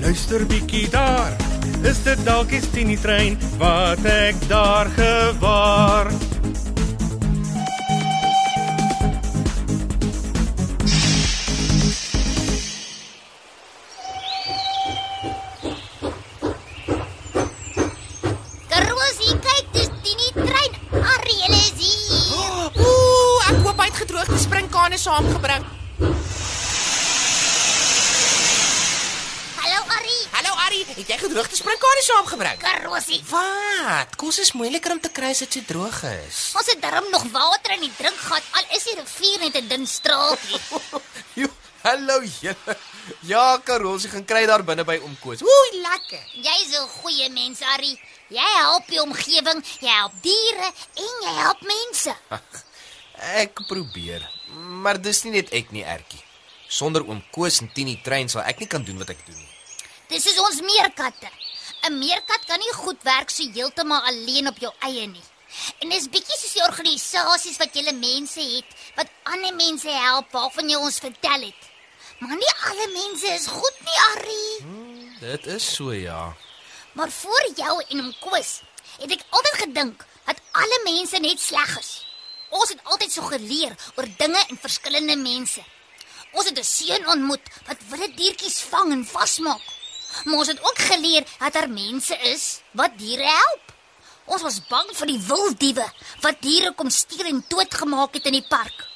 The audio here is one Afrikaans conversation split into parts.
luister bietjie daar. Is dit dalk die Tini trein wat ek daar gewaar? Karosie, kyk, dis Tini trein. Arrie, hulle is hier. Ooh, ek hoop hy het gedroogde springkane saamgebring. Hallo Arrie. Hallo Ari, springkane saamgebring? Karosie. Wat? Kos is moeiliker om te kry as dit so droog is. Ons het darm nog water in die drinkgat. Al is die rivier net 'n dun straaltjie. Jo, hallo julle. Ja, Karosie gaan kry daar binne by oom Koos. Ooh, lekker. Jy's 'n goeie mens, Arrie. Jy help die omgewing, jy help diere en jy help mense. Ek probeer, maar dis nie net ek nie, Ertjie. Sonder oom Koos en Tini trein sal ek nie kan doen wat ek doen nie. Dis is ons meerkatte. 'n Meerkat kan nie goed werk so heeltemal alleen op jou eie nie. En dis bietjie soos die organisasies wat julle mense het wat ander mense help waarvan jy ons vertel het. Maar nie alle mense is goed nie, Arrie. Dit is so ja. Maar voor jou en hom Koos het ek altyd gedink dat alle mense net sleg is. Ons het altyd so geleer oor dinge en verskillende mense. Ons het 'n seun ontmoet wat wilde diertjies vang en vasmaak. Maar ons het ook geleer dat daar mense is wat diere help. Ons was bang vir die wilddiewe wat diere kom steel en doodgemaak het in die park.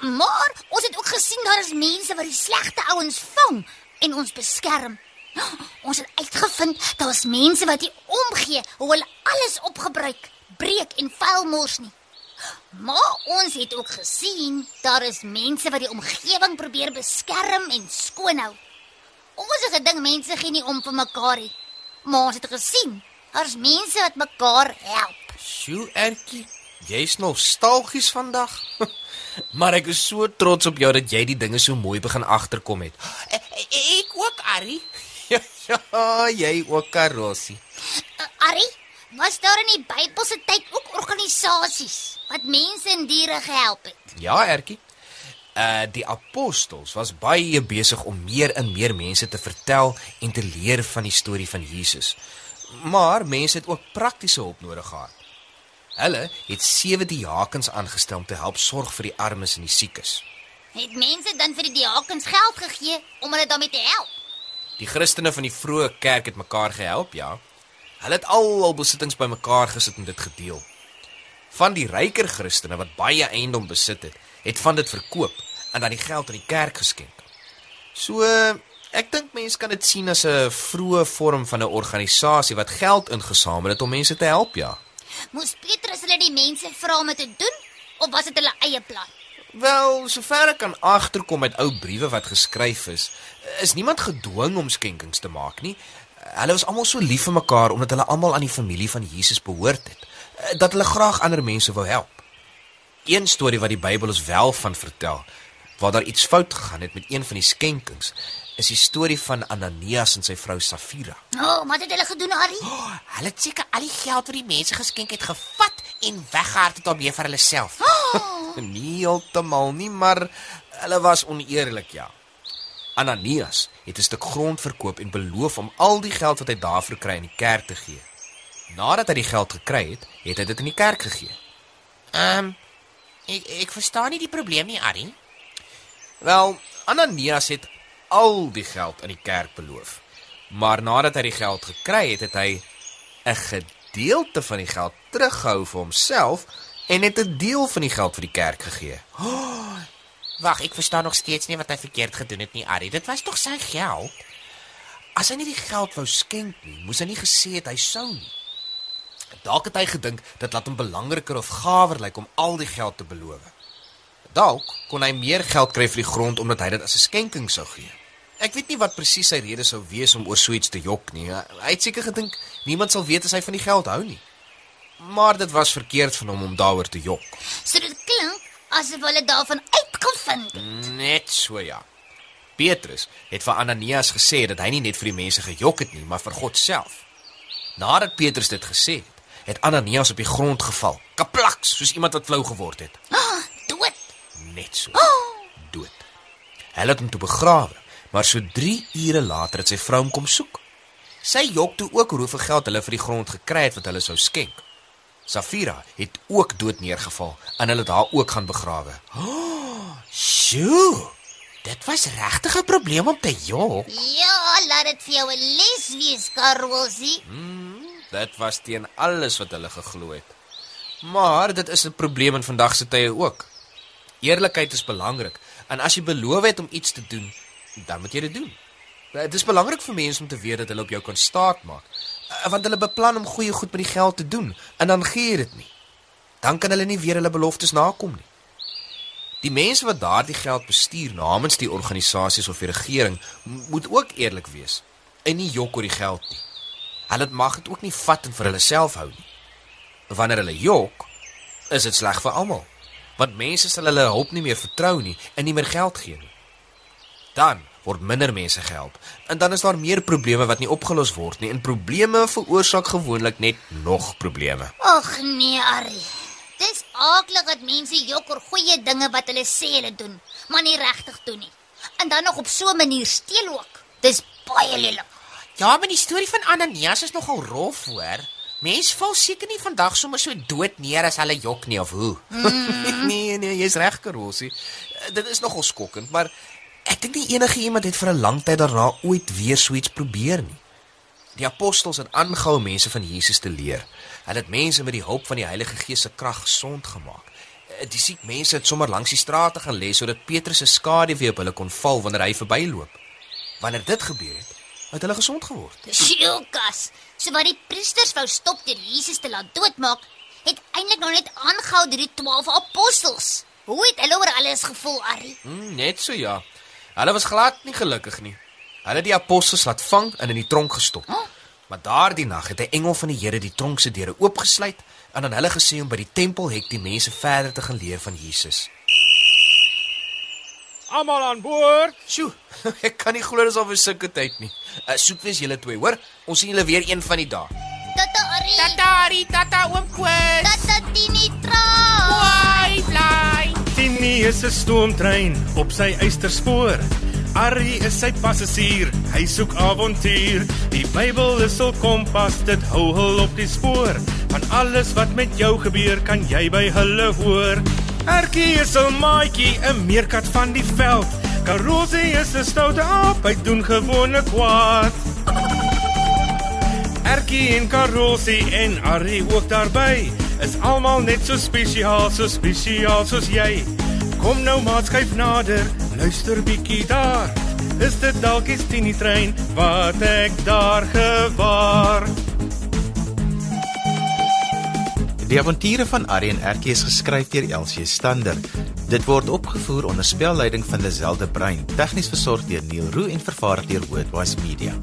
Maar ons het ook gesien daar is mense wat die slegte ouens vang en ons beskerm. Ons het uitgevind daar is mense wat nie omgee hoe hulle alles opgebruik, breek en vuil mors nie. Maar ons het ook gesien daar is mense wat die omgewing probeer beskerm en skoon hou. Ons het gedink mense gee nie om vir mekaar nie. Maar ons het gesien daar's mense wat mekaar help. Sjoe, Ertjie, jy's nostalgies vandag. maar ek is so trots op jou dat jy die dinge so mooi begin agterkom het. Ek, ek ook Ari. Ja, ja, jy ook Karosie. Uh, Ari, was daar in die Bybelse tyd ook organisasies wat mense en diere gehelp het? Ja, Ertjie. Uh die apostels was baie besig om meer en meer mense te vertel en te leer van die storie van Jesus. Maar mense het ook praktiese hulp nodig gehad. Hulle het sewe diakens aangestel om te help sorg vir die armes en die siekes. Het mense dan vir die diakens geld gegee om hulle daarmee te help? Die Christene van die vroeë kerk het mekaar gehelp, ja. Hulle het al hul besittings bymekaar gesit en dit gedeel. Van die ryker Christene wat baie eiendom besit het, het van dit verkoop en dan die geld aan die kerk geskenk. So ek dink mense kan dit sien as 'n vroeë vorm van 'n organisasie wat geld ingesamel het om mense te help, ja. Moes Petrus hulle die mense vra om dit te doen of was dit hulle eie plan? Wel, sover ek kan agterkom uit ou briewe wat geskryf is, is niemand gedwing om skenkings te maak nie. Hulle was almal so lief vir mekaar omdat hulle almal aan die familie van Jesus behoort het, dat hulle graag ander mense wou help. Een storie wat die Bybel ons wel van vertel, waar daar iets fout gegaan het met een van die skenkings, is die storie van Ananias en sy vrou Safira. O, oh, wat het hulle gedoen, Harry? Oh, hulle het seker al die geld wat die mense geskenk het gevat en weggehard het om weer vir hulle self. Oh, Nie heeltemal nie, maar hulle was oneerlik, ja. Ananias het 'n stuk grond verkoop en beloof om al die geld wat hy daarvoor kry aan die kerk te gee. Nadat hy die geld gekry het, het hy dit in die kerk gegee. Ehm um, ek ek verstaan nie die probleem nie, Ari. Wel, Ananias het al die geld aan die kerk beloof. Maar nadat hy die geld gekry het, het hy 'n gedeelte van die geld teruggehou vir homself en het 'n deel van die geld vir die kerk gegee. Wag, ek verstaan nog steeds nie wat hy verkeerd gedoen het nie, Arrie. Dit was tog sy geld. As hy nie die geld wou skenk nie, moes hy nie gesê het hy sou nie. Dalk het hy gedink dit laat hom belangriker of gawer lyk om al die geld te beloof. Dalk kon hy meer geld kry vir die grond omdat hy dit as 'n skenking sou gee. Ek weet nie wat presies sy rede sou wees om oor so iets te jok nie. Hy het seker gedink niemand sal weet as hy van die geld hou nie. Maar dit was verkeerd van hom om daaroor te jok. So dit klink asof hulle daarvan uitgevind het. Net so ja. Petrus het vir Ananias gesê dat hy nie net vir die mense gejok het nie, maar vir God self. Nadat Petrus dit gesê het, het Ananias op die grond geval, kaplaks, soos iemand wat flou geword het. Ah, dood. Net so. Dood. Hulle het hom toe begrawe, maar so 3 ure later het sy vrou hom kom soek. Sy jok toe ook oor hoeveel geld hulle vir die grond gekry het wat hulle sou skenk. Safira het ook dood neergeval en hulle het haar ook gaan begrawe. Sjoe. Dit was regtig 'n probleem om te jok. Ja, laat dit vir jou 'n les wees, Karolsie. Dit was teen alles wat hulle geglo het. Maar dit is 'n probleem in vandag se tye ook. Eerlikheid is belangrik en as jy beloof het om iets te doen, dan moet jy dit doen. Dit is belangrik vir mense om te weet dat hulle op jou kan staat maak, eh, want hulle beplan om goeie goed met die geld te doen en dan gee jy dit nie. Dan kan hulle nie weer hulle beloftes nakom nie. Die mense wat daardie geld bestuur namens die organisasies of die regering, moet ook eerlik wees en nie jok oor die geld nie. Hulle mag dit ook nie vat en vir hulle self hou nie. Wanneer hulle jok, is dit sleg vir almal. Want mense sal hulle hulp nie meer vertrou nie en nie meer geld gee nie. Dan word minder mense gehelp en dan is daar meer probleme wat nie opgelos word nie en probleme veroorsaak gewoonlik net nog probleme. Ag nee, Arrie. Dis aaklig dat mense jok oor goeie dinge wat hulle sê hulle doen, maar nie regtig doen nie. En dan nog op so 'n manier steel ook. Dis baie lelik. Ja, maar die storie van Ananias is nogal rof, hoor. Mense val seker nie vandag sommer so dood neer as hulle jok nie of hoe. nee, nee, jy's reg, Karolsie. Dit is nogal skokkend, maar ek dink nie enige iemand het vir 'n lang tyd daarna ooit weer so iets probeer nie. Die apostels het aangehou mense van Jesus te leer. Hulle het mense met die hulp van die Heilige Gees se krag gesond gemaak. Eh, Die siek mense het sommer langs die strate gaan lê sodat Petrus se skaduwee op hulle kon val wanneer hy verbyloop. Wanneer dit gebeur het, het hulle gesond geword. Sjoekas. So wat die priesters wou stop deur Jesus te laat doodmaak, het eintlik nog net aangehou deur die 12 apostels. Hoe het hulle oor alles gevoel, Arrie? Mm, net so ja. Hulle was glad nie gelukkig nie. Hulle het die apostels laat vang en in die tronk gestop. Huh? Maar daardie nag het 'n engel van die Here die tronk se deure oopgesluit en aan hulle gesê om by die tempelhek die mense verder te gaan leer van Jesus. Almal aan boord. Sjoe, ek kan nie glo dis al vir sulke tyd nie. Uh, soek wees julle twee, hoor? Ons sien julle weer een van die dae. Tata Arrie. Tata, Arrie, tata oom Koos. Tata Tinitra. Bye, bly. Tini is 'n stoomtrein op sy eysterspoor. Arrie is sy passasier, hy soek avontuur. Die Bybel is hul kompas, dit hou hul op die spoor. Van alles wat met jou gebeur, kan jy by hulle hoor. Erkie is 'n maatjie, 'n meerkat van die veld. Karosie is 'n stoute aap, hy doen gewone kwaad. Erkie en Karosie en Arrie ook daarby is almal net so spesiaal, so spesiaal soos jy. Kom nou maat skuif nader, luister bietjie daar. Is dit dalk die Tini trein wat ek daar gewaar? Die avonture van en Erkie is geskryf deur Elsie Stander. Dit word opgevoer onder spelleiding van Lazelle de Bruin, tegnies versorg deur Neil Roo en vervaar deur Wordwise Media.